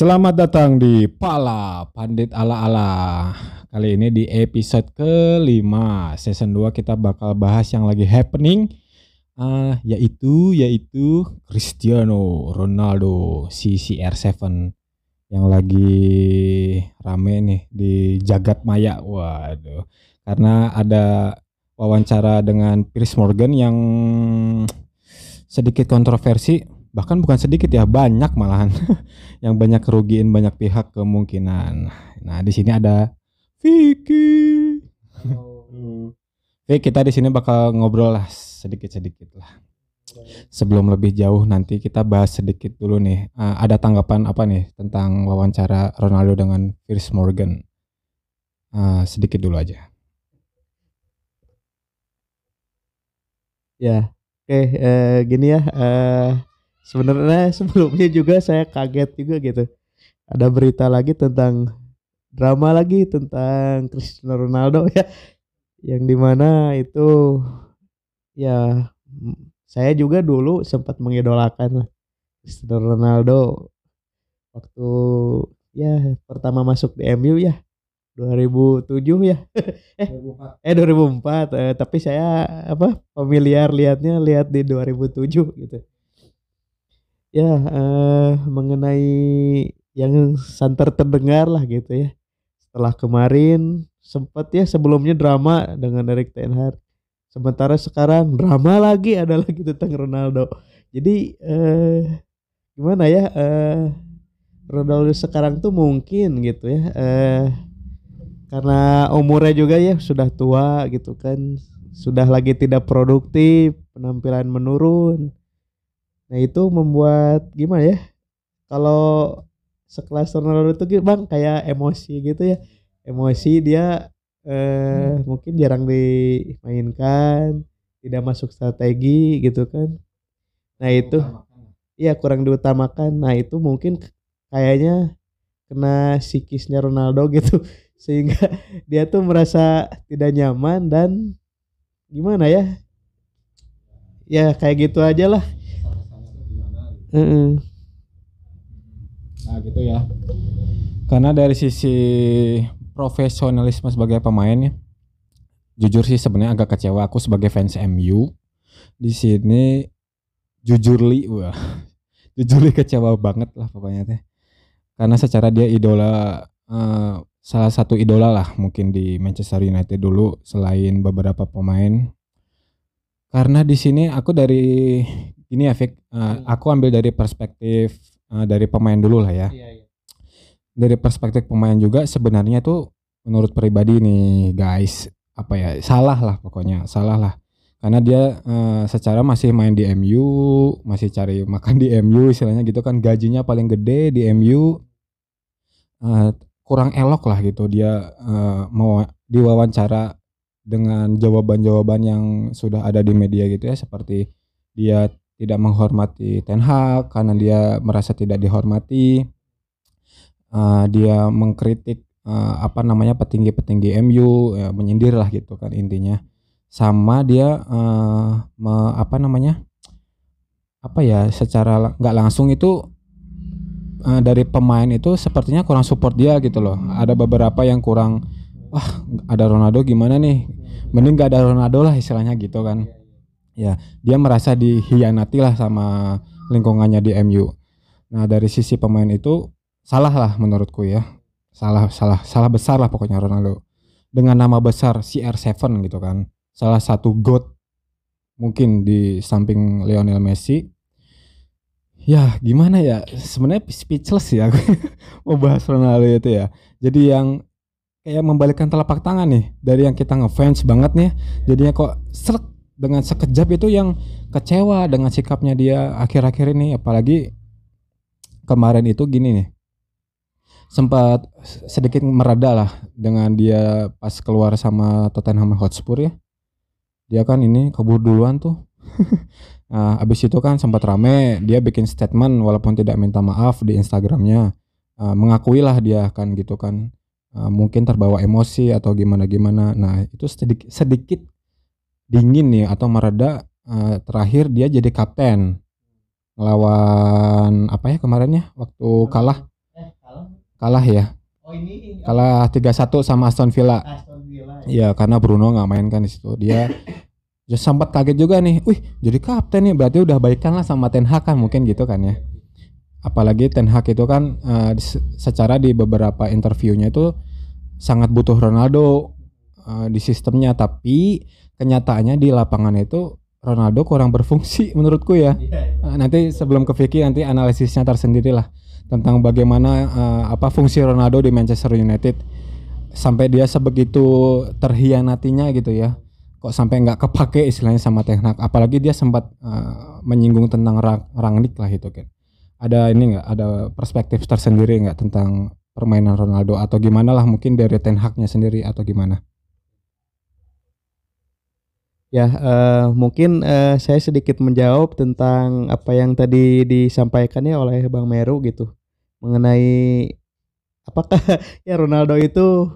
Selamat datang di Pala Pandit Ala-Ala Kali ini di episode kelima Season 2 kita bakal bahas yang lagi happening uh, Yaitu, yaitu Cristiano Ronaldo si CR7 Yang lagi rame nih di jagat maya. Waduh. Karena ada wawancara dengan Piers Morgan yang sedikit kontroversi bahkan bukan sedikit ya banyak malahan. Yang banyak kerugian banyak pihak kemungkinan. Nah di sini ada Vicky. Oke kita di sini bakal ngobrol lah sedikit sedikit lah. Sebelum lebih jauh nanti kita bahas sedikit dulu nih. Uh, ada tanggapan apa nih tentang wawancara Ronaldo dengan Piers Morgan? Uh, sedikit dulu aja. Ya oke okay, uh, eh, gini ya uh, sebenarnya sebelumnya juga saya kaget juga gitu. Ada berita lagi tentang drama lagi tentang Cristiano Ronaldo ya. Yang di mana itu ya saya juga dulu sempat mengidolakan Cristiano Ronaldo. Waktu ya pertama masuk di MU ya 2007 ya. Eh 2004. eh 2004 eh, tapi saya apa familiar lihatnya lihat di 2007 gitu Ya, uh, mengenai yang santer terdengar lah gitu ya. Setelah kemarin sempat ya sebelumnya drama dengan Erik Ten Hag. Sementara sekarang drama lagi ada lagi tentang Ronaldo. Jadi uh, gimana ya? uh, Ronaldo sekarang tuh mungkin gitu ya. uh, karena umurnya juga ya sudah tua gitu kan. Sudah lagi tidak produktif, penampilan menurun Nah itu membuat gimana ya? Kalau sekelas Ronaldo itu bang kayak emosi gitu ya. Emosi dia eh, hmm. mungkin jarang dimainkan, tidak masuk strategi gitu kan. Nah itu, iya kurang diutamakan. Nah itu mungkin kayaknya kena psikisnya Ronaldo gitu sehingga dia tuh merasa tidak nyaman dan gimana ya ya kayak gitu aja lah Mm -mm. Nah gitu ya. Karena dari sisi profesionalisme sebagai pemain ya, jujur sih sebenarnya agak kecewa aku sebagai fans MU di sini jujur li wah jujur li kecewa banget lah pokoknya teh karena secara dia idola uh, salah satu idola lah mungkin di Manchester United dulu selain beberapa pemain karena di sini aku dari ini ya Fik, uh, aku ambil dari perspektif uh, dari pemain dulu lah ya. Iya, iya. Dari perspektif pemain juga sebenarnya tuh menurut pribadi nih guys, apa ya salah lah pokoknya salah lah karena dia uh, secara masih main di MU, masih cari makan di MU istilahnya gitu kan gajinya paling gede di MU uh, kurang elok lah gitu dia uh, mau diwawancara dengan jawaban-jawaban yang sudah ada di media gitu ya seperti dia tidak menghormati Ten Hag karena dia merasa tidak dihormati. Uh, dia mengkritik uh, apa namanya petinggi-petinggi MU ya, menyindir lah gitu kan intinya. Sama dia uh, me, apa namanya? apa ya secara nggak langsung itu uh, dari pemain itu sepertinya kurang support dia gitu loh. Ada beberapa yang kurang wah ada Ronaldo gimana nih? Mending gak ada Ronaldo lah istilahnya gitu kan ya dia merasa dihianati lah sama lingkungannya di MU. Nah dari sisi pemain itu salah lah menurutku ya. Salah salah salah besar lah pokoknya Ronaldo. Dengan nama besar CR7 gitu kan. Salah satu god mungkin di samping Lionel Messi. Ya gimana ya? Sebenarnya speechless ya mau bahas Ronaldo itu ya. Jadi yang kayak membalikkan telapak tangan nih dari yang kita ngefans banget nih jadinya kok serak dengan sekejap itu yang kecewa dengan sikapnya dia akhir-akhir ini. Apalagi kemarin itu gini nih sempat sedikit mereda lah dengan dia pas keluar sama Tottenham Hotspur ya. Dia kan ini kabur duluan tuh. Nah abis itu kan sempat rame dia bikin statement walaupun tidak minta maaf di Instagramnya. Uh, mengakui lah dia kan gitu kan. Uh, mungkin terbawa emosi atau gimana gimana nah itu sedikit sedikit dingin nih atau mereda uh, terakhir dia jadi kapten lawan apa ya kemarin ya waktu kalah kalah ya. Oh ini Kalah 3-1 sama Aston Villa. Aston Villa. Iya, karena Bruno nggak main kan di situ. Dia ya sempat kaget juga nih. Wih, jadi kapten nih berarti udah baikan lah sama Ten Hag kan mungkin gitu kan ya. Apalagi Ten Hag itu kan eh, di- secara di beberapa interviewnya itu sangat butuh Ronaldo eh, di sistemnya tapi kenyataannya di lapangan itu Ronaldo kurang berfungsi menurutku ya. Iya. Eh, nanti sebelum ke Vicky nanti analisisnya tersendiri lah tentang bagaimana eh, apa fungsi Ronaldo di Manchester United. Sampai dia sebegitu terhianatinya gitu ya. Kok sampai nggak kepake istilahnya sama Ten Hag? Apalagi dia sempat eh, menyinggung tentang Ra- Rangnick lah itu kan ada ini nggak? Ada perspektif tersendiri nggak tentang permainan Ronaldo? Atau gimana lah mungkin dari Ten Hagnya sendiri? Atau gimana Ya, eh, mungkin eh, saya sedikit menjawab tentang apa yang tadi disampaikan ya oleh Bang Meru gitu mengenai apakah ya Ronaldo itu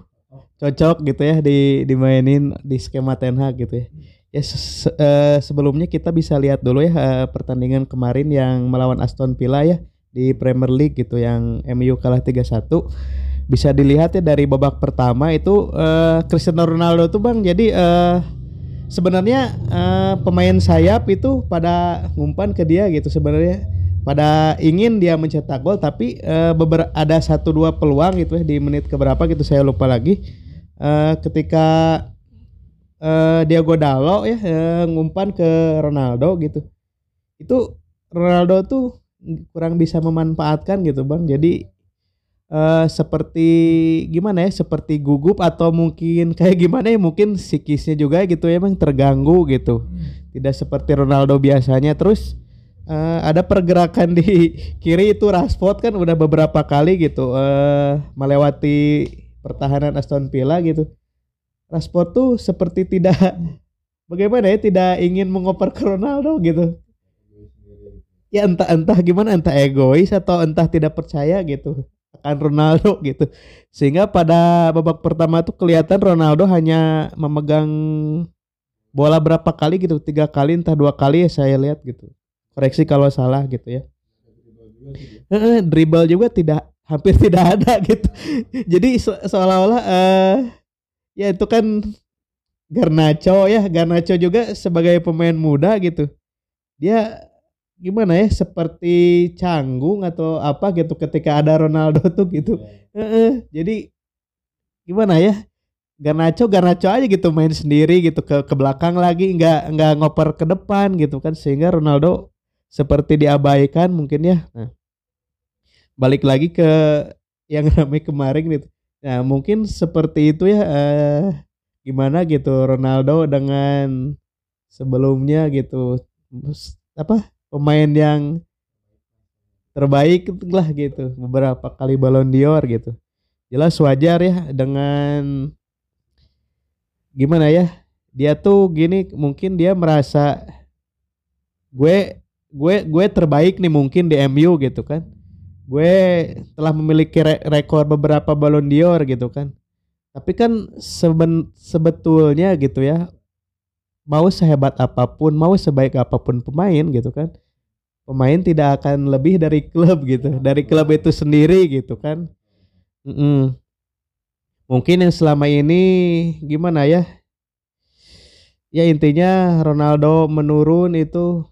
cocok gitu ya di dimainin di skema Ten Hag gitu ya. Ya se- eh, sebelumnya kita bisa lihat dulu ya eh, pertandingan kemarin yang melawan Aston Villa ya di Premier League gitu yang MU kalah 3-1. Bisa dilihat ya dari babak pertama itu eh, Cristiano Ronaldo tuh Bang jadi eh sebenarnya eh, pemain sayap itu pada ngumpan ke dia gitu sebenarnya. Pada ingin dia mencetak gol tapi eh, beber ada satu dua peluang gitu ya di menit keberapa gitu saya lupa lagi. Eh, ketika eh, Diego Dalo ya eh, ngumpan ke Ronaldo gitu. Itu Ronaldo tuh kurang bisa memanfaatkan gitu bang. Jadi eh seperti gimana ya seperti gugup atau mungkin kayak gimana ya mungkin psikisnya juga gitu ya emang terganggu gitu. Tidak seperti Ronaldo biasanya. Terus eh, ada pergerakan di kiri itu Rashford kan udah beberapa kali gitu eh melewati pertahanan Aston Villa gitu. Rashford tuh seperti tidak bagaimana ya tidak ingin mengoper ke Ronaldo gitu. Ya entah entah gimana entah egois atau entah tidak percaya gitu akan Ronaldo gitu. Sehingga pada babak pertama tuh kelihatan Ronaldo hanya memegang bola berapa kali gitu tiga kali entah dua kali ya saya lihat gitu. Koreksi kalau salah gitu ya. Dribble juga tidak hampir tidak ada gitu. Jadi se- seolah-olah eh ya itu kan Garnacho ya. Garnacho juga sebagai pemain muda gitu. Dia gimana ya seperti canggung atau apa gitu ketika ada Ronaldo tuh gitu. Heeh, jadi gimana ya Garnacho Garnacho aja gitu main sendiri gitu ke ke belakang lagi nggak nggak ngoper ke depan gitu kan sehingga Ronaldo seperti diabaikan mungkin ya. Nah, balik lagi ke yang ramai kemarin gitu. Nah mungkin seperti itu ya eh, gimana gitu Ronaldo dengan sebelumnya gitu apa pemain yang terbaik lah gitu beberapa kali Ballon d'Or gitu. Jelas wajar ya dengan gimana ya dia tuh gini mungkin dia merasa gue gue gue terbaik nih mungkin di MU gitu kan. Gue telah memiliki re- rekor beberapa Ballon d'Or gitu kan. Tapi kan seben, sebetulnya gitu ya mau sehebat apa pun mau sebaik apa pun pemain gitu kan pemain tidak akan lebih dari klub gitu dari klub itu sendiri gitu kan. Mm-mm. mungkin yang selama ini gimana ya? Ya intinya Ronaldo menurun itu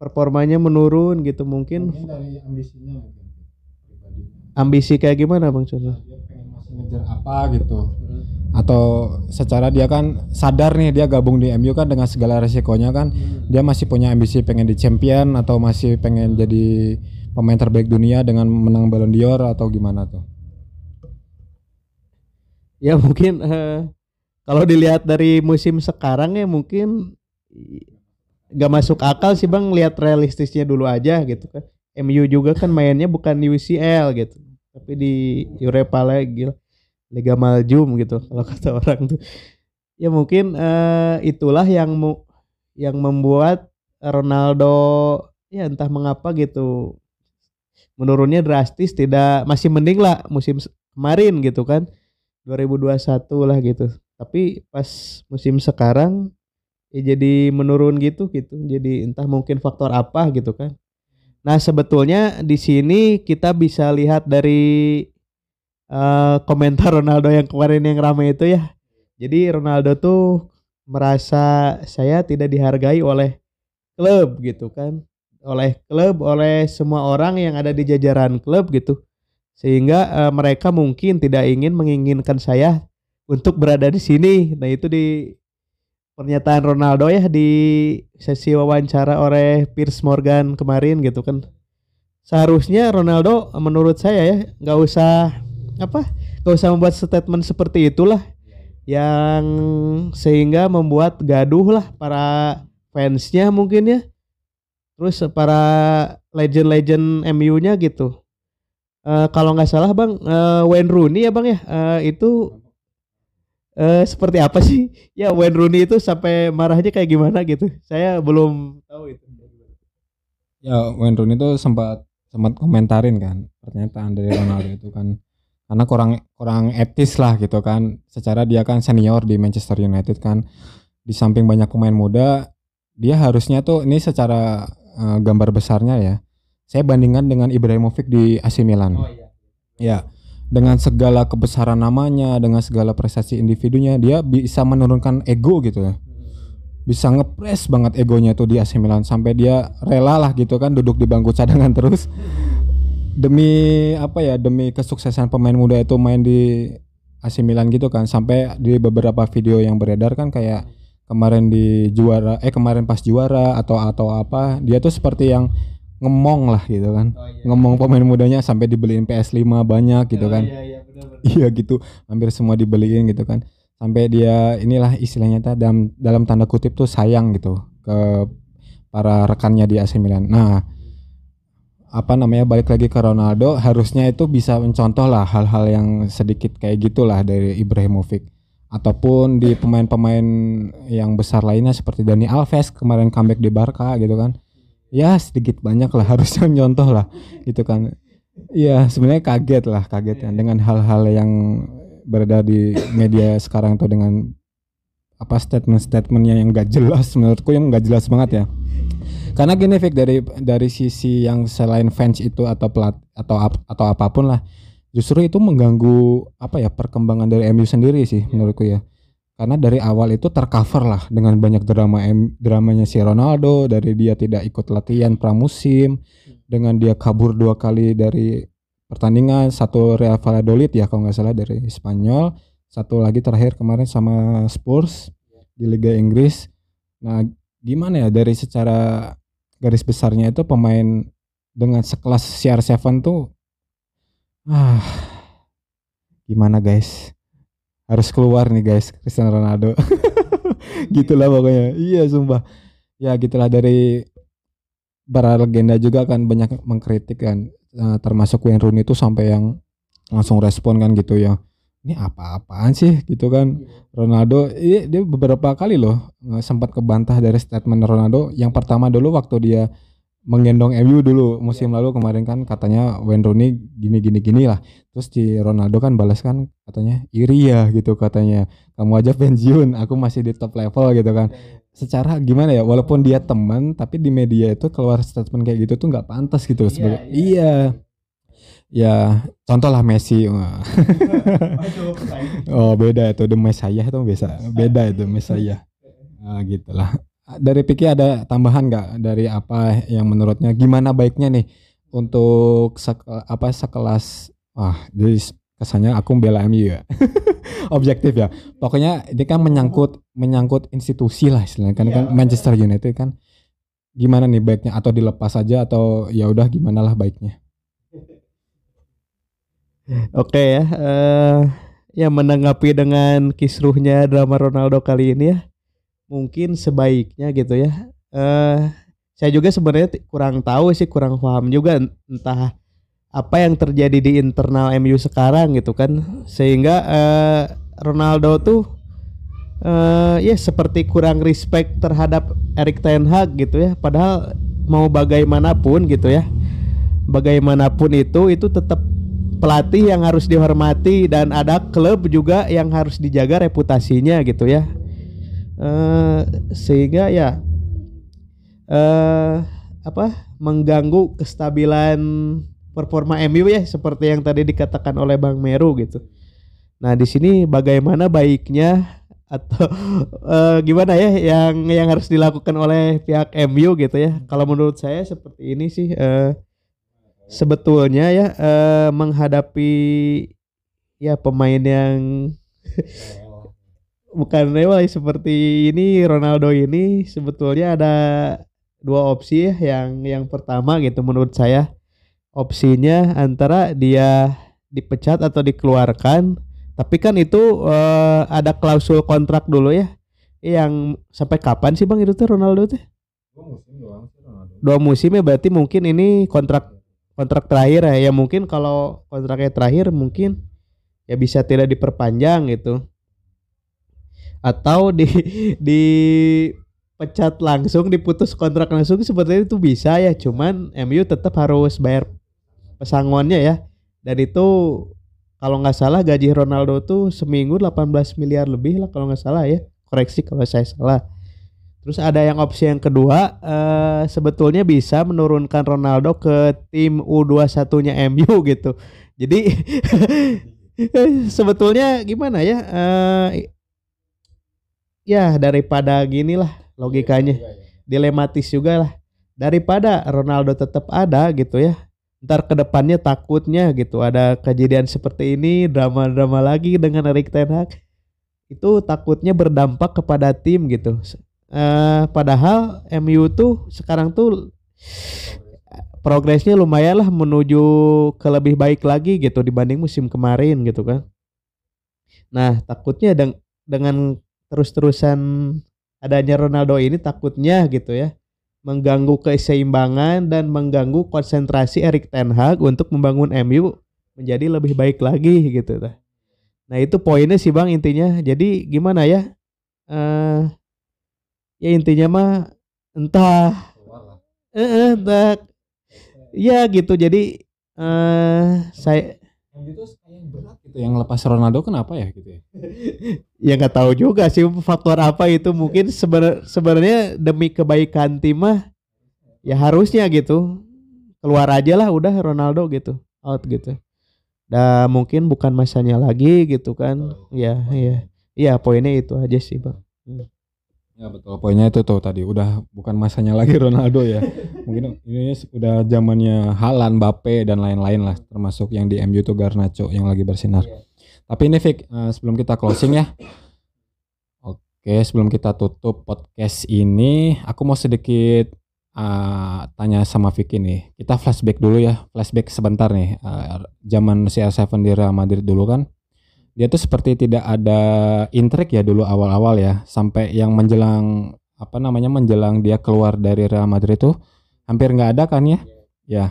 performanya menurun gitu mungkin. Dari ambisinya mungkin ambisi kayak gimana bang contoh dia pengen masih ngejar apa gitu atau secara dia kan sadar nih dia gabung di MU kan dengan segala resikonya kan. Dia masih punya ambisi pengen di champion atau masih pengen jadi pemain terbaik dunia dengan menang Ballon d'Or atau gimana tuh? Ya mungkin eh, kalau dilihat dari musim sekarang ya mungkin gak masuk akal sih bang lihat realistisnya dulu aja gitu kan. MU juga kan mainnya bukan di UCL gitu tapi di Europa League Liga Maljum gitu kalau kata orang tuh. Ya mungkin eh, itulah yang mu yang membuat Ronaldo ya entah mengapa gitu menurunnya drastis tidak masih mending lah musim kemarin gitu kan 2021 lah gitu. Tapi pas musim sekarang ya jadi menurun gitu gitu. Jadi entah mungkin faktor apa gitu kan. Nah sebetulnya di sini kita bisa lihat dari eh, komentar Ronaldo yang kemarin yang ramai itu ya. Jadi Ronaldo tuh merasa saya tidak dihargai oleh klub gitu kan. Oleh klub, oleh semua orang yang ada di jajaran klub gitu. Sehingga eh, mereka mungkin tidak ingin menginginkan saya untuk berada di sini. Nah, itu di pernyataan Ronaldo ya di sesi wawancara oleh Piers Morgan kemarin gitu kan seharusnya Ronaldo menurut saya ya nggak usah apa? Nggak usah membuat statement seperti itulah. Yang sehingga membuat gaduh lah para fansnya mungkin ya. Terus para legend-legend MU-nya gitu. Eh, kalau nggak salah bang eh, Wayne Rooney ya bang ya? Eh, itu eh seperti apa sih? Ya Wayne Rooney itu sampai marahnya kayak gimana gitu? Saya belum tahu itu. Ya Wayne Rooney itu sempat sempat komentarin kan pernyataan dari Ronaldo itu kan karena kurang kurang etis lah gitu kan. Secara dia kan senior di Manchester United kan. Di samping banyak pemain muda dia harusnya tuh ini secara eh, gambar besarnya ya. Saya bandingkan dengan Ibrahimovic di AC Milan. Iya. Ya. Dengan segala kebesaran namanya dengan segala prestasi individunya dia bisa menurunkan ego gitu ya. Bisa ngepres banget egonya tuh di AC Milan. Sampai dia rela lah gitu kan duduk di bangku cadangan terus demi apa ya demi kesuksesan pemain muda itu main di AC Milan gitu kan sampai di beberapa video yang beredar kan kayak kemarin di juara eh kemarin pas juara atau atau apa dia tuh seperti yang ngemong lah gitu kan. Oh iya. Ngomong pemain mudanya sampai dibeliin PS5 banyak gitu kan. iya iya iya gitu hampir semua dibeliin gitu kan. Sampai dia inilah istilahnya tuh dalam dalam tanda kutip tuh sayang gitu ke para rekannya di AC Milan. Nah apa namanya balik lagi ke Ronaldo harusnya itu bisa mencontoh lah hal-hal yang sedikit kayak gitulah dari Ibrahimovic. Ataupun di pemain-pemain yang besar lainnya seperti Dani Alves kemarin comeback di Barca gitu kan. Ya sedikit banyak lah harusnya nyontoh lah gitu kan. Iya sebenarnya kaget lah kaget ya dengan hal-hal yang beredar di media sekarang tuh dengan apa statement-statementnya yang gak jelas menurutku yang gak jelas banget ya karena gini Vic dari dari sisi yang selain fans itu atau pelat atau ap- atau apa pun lah justru itu mengganggu apa ya perkembangan dari MU sendiri sih menurutku ya. Karena dari awal itu tercover lah dengan banyak drama M, dramanya si Ronaldo dari dia tidak ikut latihan pramusim dengan dia kabur dua kali dari pertandingan satu Real Valladolid ya kalau nggak salah dari Spanyol satu lagi terakhir kemarin sama Spurs di Liga Inggris. Nah gimana ya dari secara garis besarnya itu pemain dengan sekelas CR7 tuh ah gimana guys? Harus keluar nih guys Cristiano Ronaldo. Gitulah pokoknya. Iya sumpah. Ya gitulah dari para legenda juga kan banyak mengkritik kan Eh, termasuk Wayne Rooney itu sampai yang langsung respon kan gitu ya ini apa-apaan sih? Gitu kan. Ronaldo iya, dia beberapa kali loh sempat kebantah dari statement Ronaldo. Yang pertama dulu waktu dia menggendong MU dulu musim lalu kemarin kan katanya Wayne Rooney gini gini gini lah terus di Ronaldo kan balas kan katanya iri ya gitu katanya. Kamu aja pensiun aku masih di top level gitu kan. Secara gimana ya walaupun dia teman tapi di media itu keluar statement kayak gitu tuh nggak pantas gitu sebagai iya ya contoh lah Messi oh beda itu. The Messiah itu biasa. Beda itu Messiah. Nah, gitulah. Dari Piki ada tambahan nggak dari apa yang menurutnya? Gimana baiknya nih untuk sek- apa sekelas? Ah jadi kesannya aku bela MU ya. Objektif ya. Pokoknya ini kan menyangkut menyangkut institusi lah istilahnya kan. Iya. kan Manchester United kan. Gimana nih baiknya? Atau dilepas saja atau ya udah gimana lah baiknya Oke ya, eh ya menanggapi dengan kisruhnya drama Ronaldo kali ini ya, mungkin sebaiknya gitu ya. Eh saya juga sebenarnya kurang tahu sih, kurang paham juga en- entah apa yang terjadi di internal MU sekarang gitu kan, sehingga eh Ronaldo tuh eh ya seperti kurang respect terhadap Erik Ten Hag gitu ya. Padahal mau bagaimanapun gitu ya, bagaimanapun itu itu tetap pelatih yang harus dihormati dan ada klub juga yang harus dijaga reputasinya gitu ya eh sehingga ya eh apa mengganggu kestabilan performa MU ya seperti yang tadi dikatakan oleh Bang Meru gitu. Nah, di sini bagaimana baiknya atau uh, gimana ya yang yang harus dilakukan oleh pihak MU gitu ya. Kalau menurut saya seperti ini sih uh, sebetulnya ya uh, menghadapi ya pemain yang bukan rewel seperti ini Ronaldo ini sebetulnya ada dua opsi ya yang yang pertama gitu menurut saya. Opsinya antara dia dipecat atau dikeluarkan tapi kan itu uh, ada klausul kontrak dulu ya. Yang sampai kapan sih bang itu tuh Ronaldo tuh? Dua musim doang dua musim ya berarti mungkin ini kontrak kontrak terakhir ya. Ya mungkin kalau kontraknya terakhir mungkin ya bisa tidak diperpanjang gitu. Atau di di pecat langsung diputus kontrak langsung seperti itu bisa ya. Cuman MU tetap harus bayar pesangonnya ya. Dan itu kalau nggak salah gaji Ronaldo tuh seminggu 18 miliar lebih lah kalau nggak salah ya. Koreksi kalau saya salah terus ada yang opsi yang kedua eh, sebetulnya bisa menurunkan Ronaldo ke tim U21 nya MU gitu. Jadi sebetulnya gimana ya eh, ya daripada gini lah logikanya ya. dilematis juga lah daripada Ronaldo tetap ada gitu ya ntar ke depannya takutnya gitu ada kejadian seperti ini drama-drama lagi dengan Erik Ten Hag itu takutnya berdampak kepada tim gitu uh, padahal MU tuh sekarang tuh progresnya lumayan lah menuju ke lebih baik lagi gitu dibanding musim kemarin gitu kan nah takutnya deng dengan terus-terusan adanya Ronaldo ini takutnya gitu ya mengganggu keseimbangan dan mengganggu konsentrasi Erik Ten Hag untuk membangun MU menjadi lebih baik lagi gitu Nah itu poinnya sih bang intinya. Jadi gimana ya? Uh, ya intinya mah entah, eh, entah, ya gitu. Jadi uh, saya yang itu yang berat gitu. Yang lepas Ronaldo kenapa ya gitu ya? Ya nggak tahu juga sih faktor apa itu. Mungkin sebenarnya sebenarnya demi kebaikan tim mah ya harusnya gitu. Keluar aja lah udah Ronaldo gitu. Out gitu. Dan mungkin bukan masanya lagi gitu kan. Ya ya iya poinnya itu aja sih bang. Hmm. Ya betul poinnya itu tuh tadi udah bukan masanya lagi Ronaldo ya. Mungkin ini udah zamannya Halan, Bape dan lain-lain lah termasuk yang di MU tuh Garnacho yang lagi bersinar. Yeah. Tapi ini Vic, uh, sebelum kita closing ya. Oke, sebelum kita tutup podcast ini, aku mau sedikit uh, tanya sama Vicky nih. Kita flashback dulu ya, flashback sebentar nih. Uh, zaman CR7 di Real Madrid dulu kan dia tuh seperti tidak ada intrik ya dulu awal-awal ya. Sampai yang menjelang apa namanya menjelang dia keluar dari Real Madrid itu hampir nggak ada kan ya? Ya.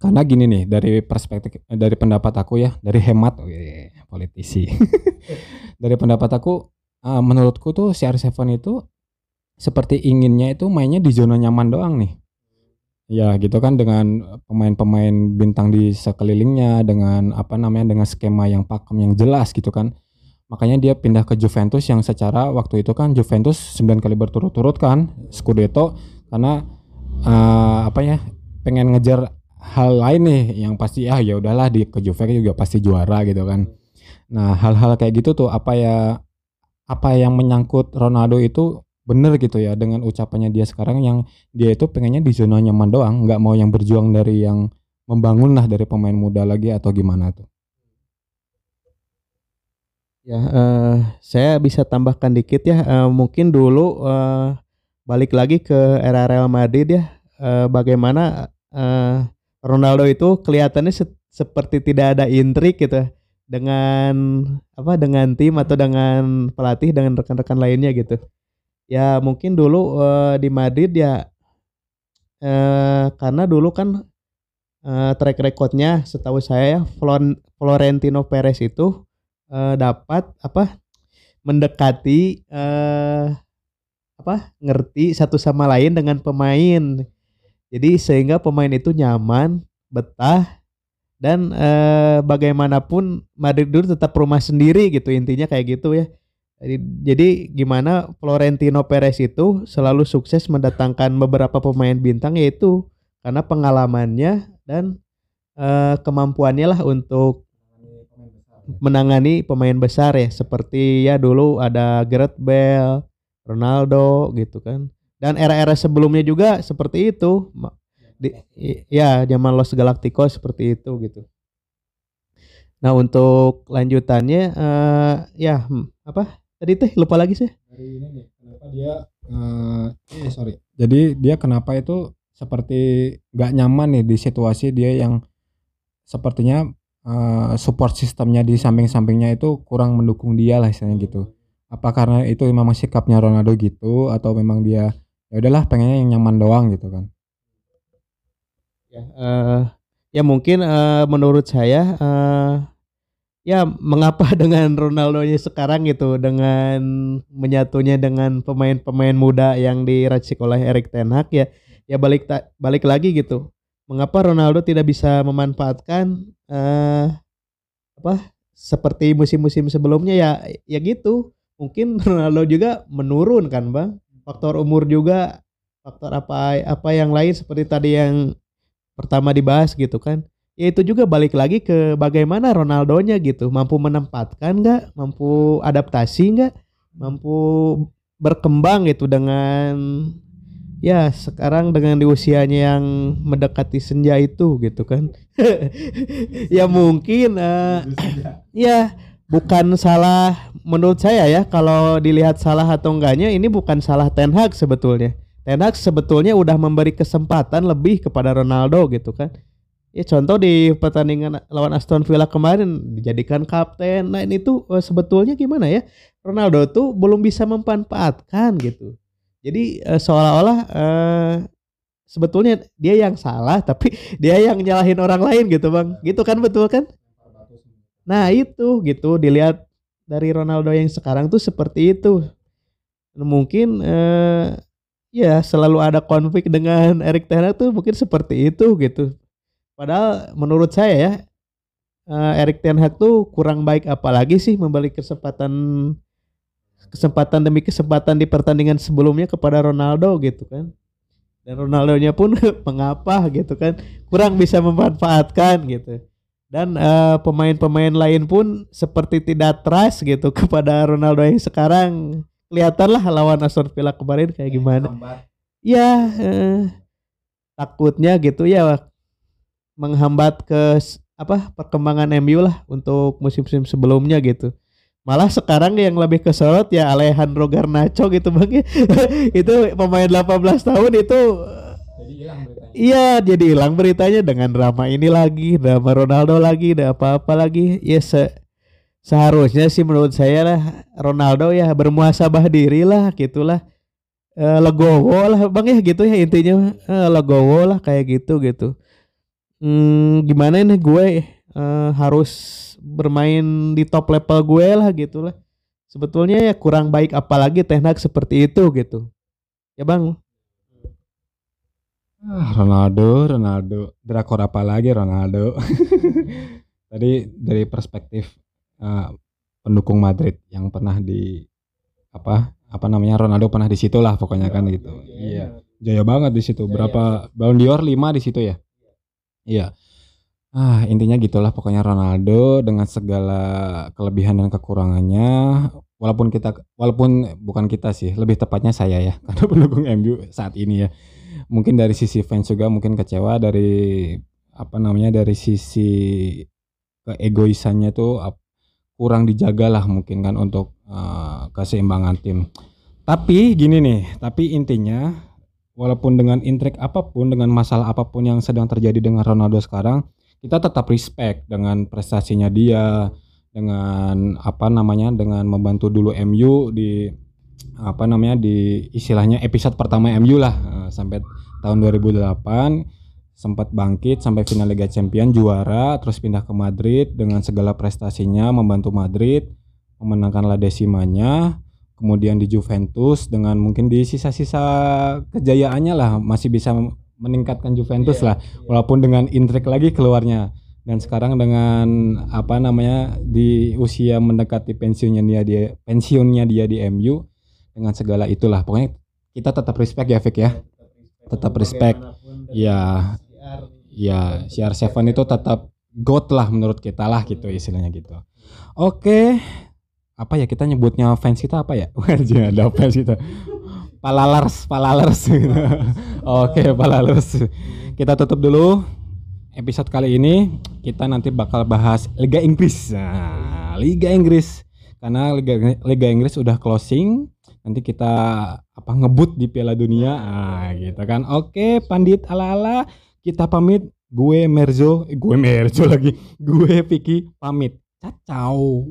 Karena gini nih dari perspektif dari pendapat aku ya dari hemat oh iya, politisi. Dari pendapat aku uh, menurutku tuh CR7 itu seperti inginnya itu mainnya di zona nyaman doang nih Ya gitu kan dengan pemain-pemain bintang di sekelilingnya dengan apa namanya dengan skema yang pakem yang jelas gitu kan. Makanya dia pindah ke Juventus yang secara waktu itu kan Juventus 9 kali berturut-turut kan Scudetto karena uh, apa ya pengen ngejar hal lain nih yang pasti ah ya udahlah di ke Juve juga pasti juara gitu kan. Nah, hal-hal kayak gitu tuh apa ya apa yang menyangkut Ronaldo itu bener gitu ya dengan ucapannya dia sekarang yang dia itu pengennya di zona nyaman doang nggak mau yang berjuang dari yang membangun lah dari pemain muda lagi atau gimana tuh? Ya uh, saya bisa tambahkan dikit ya uh, mungkin dulu uh, balik lagi ke era Real Madrid ya uh, bagaimana uh, Ronaldo itu kelihatannya se seperti tidak ada intrik gitu dengan apa dengan tim atau dengan pelatih dengan rekan-rekan lainnya gitu ya mungkin dulu uh, di Madrid ya uh, karena dulu kan uh, track recordnya setahu saya ya Florentino Perez itu uh, dapat apa mendekati uh, apa ngerti satu sama lain dengan pemain. Jadi sehingga pemain itu nyaman betah dan eh, bagaimanapun Madrid dulu tetap rumah sendiri gitu intinya kayak gitu ya jadi, gimana Florentino Perez itu selalu sukses mendatangkan beberapa pemain bintang yaitu karena pengalamannya dan eh, kemampuannya lah untuk menangani pemain besar ya seperti ya dulu ada Gareth Bale, Ronaldo gitu kan. Dan era-era sebelumnya juga seperti itu. Di, ya zaman Los Galacticos seperti itu gitu. Nah untuk lanjutannya eh ya hmm, apa tadi teh lupa lagi sih. dari ini nih kenapa dia eh eh sorry. Jadi dia kenapa itu seperti nggak nyaman nih di situasi dia yang sepertinya eh, support sistemnya di samping-sampingnya itu kurang mendukung dia lah istilahnya gitu. Apa karena itu memang sikapnya Ronaldo gitu atau memang dia ya udahlah pengennya yang nyaman doang gitu kan? Ya, eh, ya mungkin eh, menurut saya eh, ya mengapa dengan Ronaldo-nya sekarang gitu dengan menyatunya dengan pemain-pemain muda yang diracik oleh Erik Ten Hag ya ya balik ta- balik lagi gitu. Mengapa Ronaldo tidak bisa memanfaatkan eh apa seperti musim-musim sebelumnya ya ya gitu. Mungkin Ronaldo juga menurun kan, Bang. Faktor umur juga faktor apa apa yang lain seperti tadi yang pertama dibahas gitu kan ya itu juga balik lagi ke bagaimana Ronaldonya gitu. Mampu menempatkan nggak? Mampu adaptasi nggak? Mampu berkembang gitu dengan ya sekarang dengan di usianya yang mendekati senja itu gitu kan. Ya mungkin eh, ya bukan salah menurut saya ya. Kalau dilihat salah atau enggaknya ini bukan salah Ten Hag sebetulnya. Ten Hag sebetulnya udah memberi kesempatan lebih kepada Ronaldo gitu kan. Ya contoh di pertandingan lawan Aston Villa kemarin dijadikan kapten. Nah ini tuh eh, sebetulnya gimana ya? Ronaldo tuh belum bisa memanfaatkan gitu. Jadi eh, seolah-olah eh, sebetulnya dia yang salah tapi dia yang nyalahin orang lain gitu bang. Gitu kan betul kan? Nah itu gitu dilihat dari Ronaldo yang sekarang tuh seperti itu. Mungkin eh, ya selalu ada konflik dengan Erik Ten Hag tuh mungkin seperti itu gitu. Padahal menurut saya ya eh, Erik Ten Hag tuh kurang baik apalagi sih memberi kesempatan kesempatan demi kesempatan di pertandingan sebelumnya kepada Ronaldo gitu kan. Dan Ronaldonya pun mengapa gitu kan kurang bisa memanfaatkan gitu. Dan eh, pemain-pemain lain pun seperti tidak trust gitu kepada Ronaldo yang sekarang kelihatan lah lawan Aston Villa kemarin kayak gimana. Ya eh, takutnya gitu ya menghambat ke apa perkembangan MU lah untuk musim-musim sebelumnya gitu. Malah sekarang yang lebih kesorot ya Alejandro Garnacho gitu Bang. ya. itu pemain 18 tahun itu jadi hilang beritanya Iya jadi hilang beritanya dengan drama ini lagi, drama Ronaldo lagi, ada apa-apa lagi. Ya se- seharusnya sih menurut saya lah Ronaldo ya bermuasabah diri lah gitulah. Eh legowo lah bang ya gitu ya intinya eh, legowo lah kayak gitu gitu. Hmm, gimana nih gue eh, harus bermain di top level gue lah gitulah. Sebetulnya ya kurang baik apalagi Hag seperti itu gitu. Ya bang, Ah, Ronaldo, Ronaldo, drakor apa lagi Ronaldo? Tadi dari perspektif eh, pendukung Madrid yang pernah di apa apa namanya Ronaldo pernah di situ lah pokoknya kan gitu. Iya, jaya banget di situ. Berapa Ballon d'Or 5 di situ ya? Iya. Ah, intinya gitulah pokoknya Ronaldo dengan segala kelebihan dan kekurangannya. Walaupun kita walaupun bukan kita sih, lebih tepatnya saya ya karena pendukung MU saat ini ya mungkin dari sisi fans juga mungkin kecewa dari apa namanya dari sisi keegoisannya tuh kurang dijaga lah mungkin kan untuk eh, keseimbangan tim. Tapi gini nih, tapi intinya walaupun dengan intrik apa pun, dengan masalah apa pun yang sedang terjadi dengan Ronaldo sekarang, kita tetap respect dengan prestasinya dia, dengan apa namanya, dengan membantu dulu MU di apa namanya di istilahnya episode pertama MU lah. Eh, sampai tahun 2008 sempat bangkit sampai final Liga Champion juara terus pindah ke Madrid dengan segala prestasinya membantu Madrid memenangkan La Decimanya kemudian di Juventus dengan mungkin di sisa-sisa kejayaannya lah masih bisa meningkatkan Juventus lah. walaupun dengan intrik lagi keluarnya. Dan sekarang dengan apa namanya di usia mendekati pensiunnya dia dia pensiunnya dia di MU dengan segala itulah. Pokoknya kita tetap respect ya Fik ya? Tetap respect. Ya ya CR7 itu tetap god lah menurut kita lah gitu istilahnya gitu. Oke, apa ya kita nyebutnya fans kita apa ya? Wajah ada fans kita. Palalers, palalers. Oke, palalers. Kita tutup dulu episode kali ini. Kita nanti bakal bahas Liga Inggris. Nah, Liga Inggris karena Liga Liga Inggris udah closing. Nanti kita apa ngebut di Piala Dunia. Ah, gitu kan. Oke, Pandit ala-ala kita pamit. Gue Merzo, eh, gue Merzo lagi. Gue Vicky pamit. Ciao.